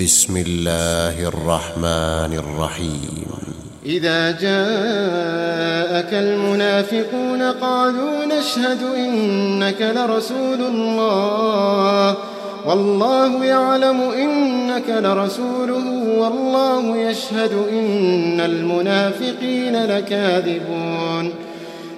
بسم الله الرحمن الرحيم. إذا جاءك المنافقون قالوا نشهد إنك لرسول الله. والله يعلم إنك لرسوله والله يشهد إن المنافقين لكاذبون.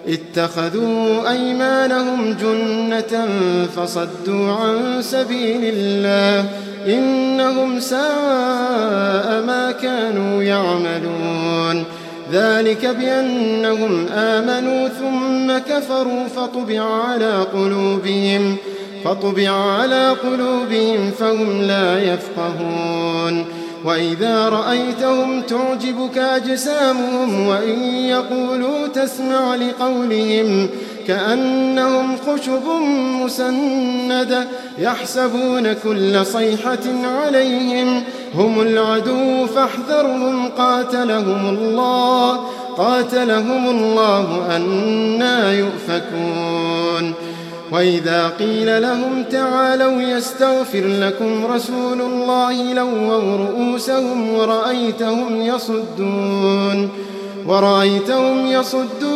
اتخذوا أيمانهم جنة فصدوا عن سبيل الله. إنهم ساء ما كانوا يعملون. ذلك بأنهم آمنوا ثم كفروا فطبع على قلوبهم فطبع على قلوبهم فهم لا يفقهون. وإذا رأيتهم تعجبك أجسامهم وإن يقولوا تسمع لقولهم كأنهم خشب مسندة يحسبون كل صيحة عليهم هم العدو فاحذرهم قاتلهم الله قاتلهم الله أنا يؤفكون وإذا قيل لهم تعالوا يستغفر لكم رسول الله لووا رؤوسهم ورأيتهم يصدون ورأيتهم يصدون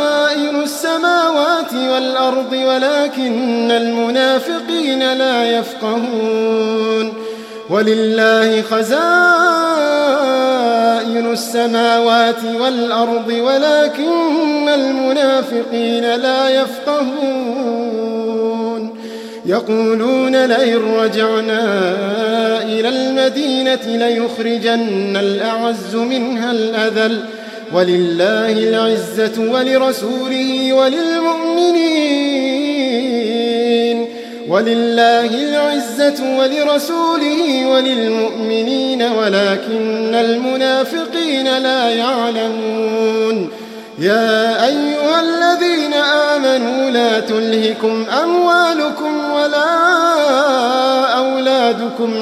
السماوات والأرض ولكن المنافقين لا يفقهون ولله خزائن السماوات والأرض ولكن المنافقين لا يفقهون يقولون لئن رجعنا إلى المدينة ليخرجن الأعز منها الأذل ولله العزة ولرسوله وللمؤمنين. ولله العزة ولرسوله وللمؤمنين ولكن المنافقين لا يعلمون. يا أيها الذين آمنوا لا تلهكم أموالكم ولا أولادكم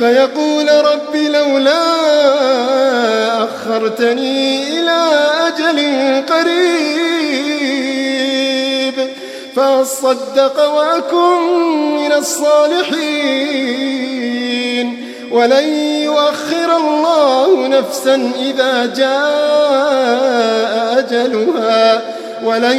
فيقول رب لولا أخرتني إلى أجل قريب فأصدق وأكن من الصالحين. ولن يؤخر الله نفسا إذا جاء أجلها ولن